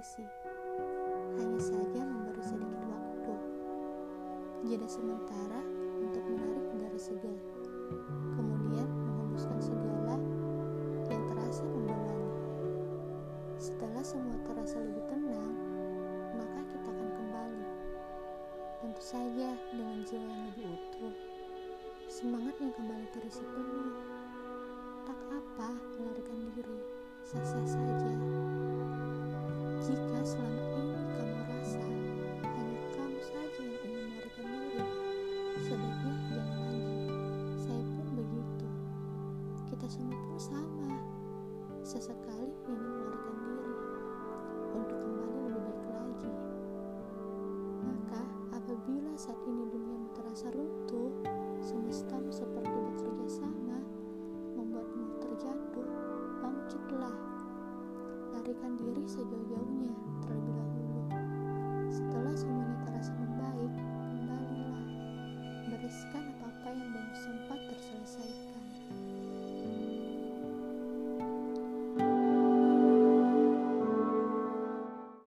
hanya saja memberi sedikit waktu. Jeda sementara untuk menarik udara segar. Kemudian menghembuskan segala yang terasa membebani. Setelah semua terasa lebih tenang, maka kita akan kembali. Tentu saja dengan jiwa yang lebih utuh. Semangat yang kembali terisi penuh. Tak apa melarikan diri, sah-sah saja. kita semua pun sama. Sesekali ingin melarikan diri untuk kembali lebih baik lagi. Maka apabila saat ini dunia terasa runtuh semesta seperti bekerja sama membuatmu terjatuh bangkitlah. Larikan diri sejauh-jauhnya terlebih dahulu. Setelah semuanya terasa membaik kembalilah. Bereskan